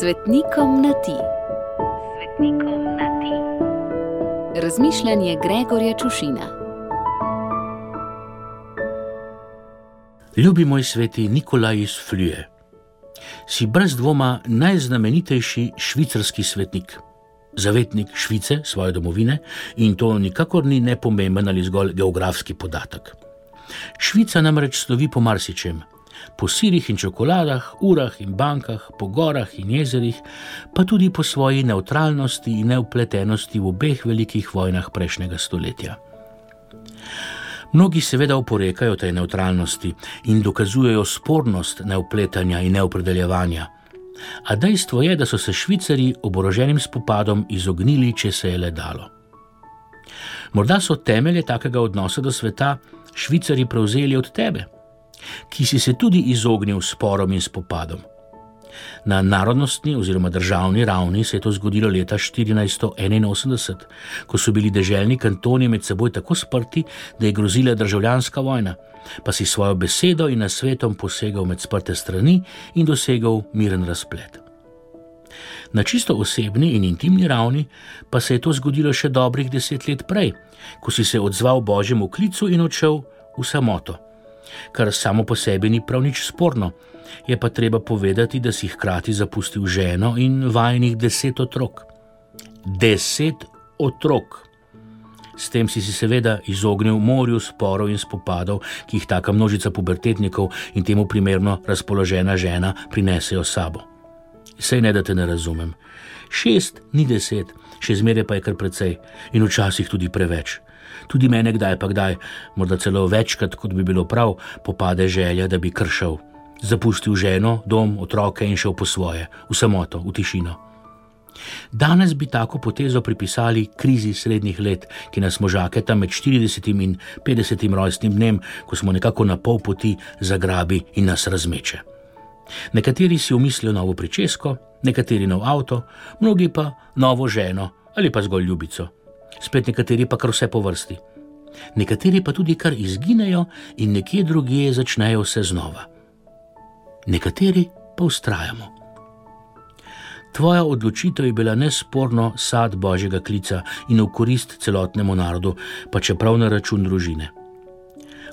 Svetnikom na ti. Svetnikom na ti. Razmišljanje Gregorja Čušina. Ljubi moj sveti Nikolaj iz Fluje. Si brez dvoma najznamenitejši švicarski svetnik, zavetnik Švice, svoje domovine, in to nikakor ni nepomemben ali zgolj geografski podatek. Švica namreč slovi po marsičem, po sirih in čokoladah, urah in bankah, po gorah in jezerih, pa tudi po svoji neutralnosti in neupletenosti v obeh velikih vojnah prejšnjega stoletja. Mnogi seveda oporekajo tej neutralnosti in dokazujejo spornost neupletanja in neopredeljevanja. A dejstvo je, da so se Švicari oboroženim spopadom izognili, če se je le dalo. Morda so temelje takega odnosa do sveta Švicari prevzeli od tebe ki si se tudi izognil sporom in spopadom. Na narodnostni oziroma državni ravni se je to zgodilo leta 1481, ko so bili deželni kantoni med seboj tako sprti, da je grozila državljanska vojna, pa si svojo besedo in nasvetom posegal med sprte strani in dosegal miren razplet. Na čisto osebni in intimni ravni pa se je to zgodilo še dobrih deset let prej, ko si se odzval božjemu klicu in odšel v samoto kar samo po sebi ni prav nič sporno. Je pa treba povedati, da si hkrati zapustil ženo in vajnih deset otrok. Deset otrok. S tem si si seveda izognil morju sporov in spopadov, ki jih taka množica pubertetnikov in temu primerno razpoložena žena prinesejo sabo. Sej ne, da te ne razumem. Šest ni deset, še zmeraj pa je kar precej in včasih tudi preveč. Tudi mene kdaj pa kdaj, morda celo večkrat, kot bi bilo prav, popade želja, da bi kršil, zapustil ženo, dom, otroke in šel po svoje, v samoto, v tišino. Danes bi tako potezo pripisali krizi srednjih let, ki nas možake tam med 40 in 50 rojstnim dnem, ko smo nekako na pol poti zagrabi in nas razmeče. Nekateri si umislijo novo pričesko, nekateri nov avto, mnogi pa novo ženo ali pa zgolj ljubico spet nekateri pa kar vse po vrsti. Nekateri pa tudi kar izginejo in nekje drugje začnejo vse znova. Nekateri pa ustrajamo. Tvoja odločitev je bila nesporno sad božjega klica in v korist celotnemu narodu, pa čeprav na račun družine.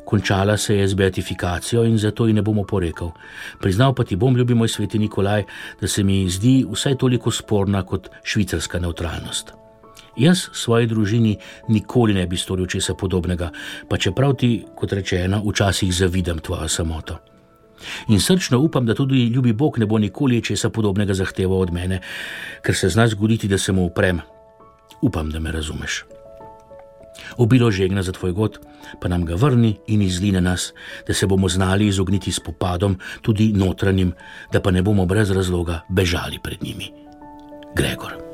Končala se je z beatifikacijo in zato ji ne bom oporekal. Priznal pa ti bom, ljubi moj sveti Nikolaj, da se mi zdi vsaj toliko sporna kot švicarska neutralnost. Jaz svoji družini nikoli ne bi storil česa podobnega, pa čeprav ti, kot rečeno, včasih zavidam tvojo samoto. In srčno upam, da tudi ljubi Bog ne bo nikoli česa podobnega zahteval od mene, ker se zna zgoditi, da se mu uprem. Upam, da me razumeš. Obilo žegna za tvoj god, pa nam ga vrni in izline nas, da se bomo znali izogniti spopadom, tudi notranjim, da pa ne bomo brez razloga bežali pred njimi. Gregor.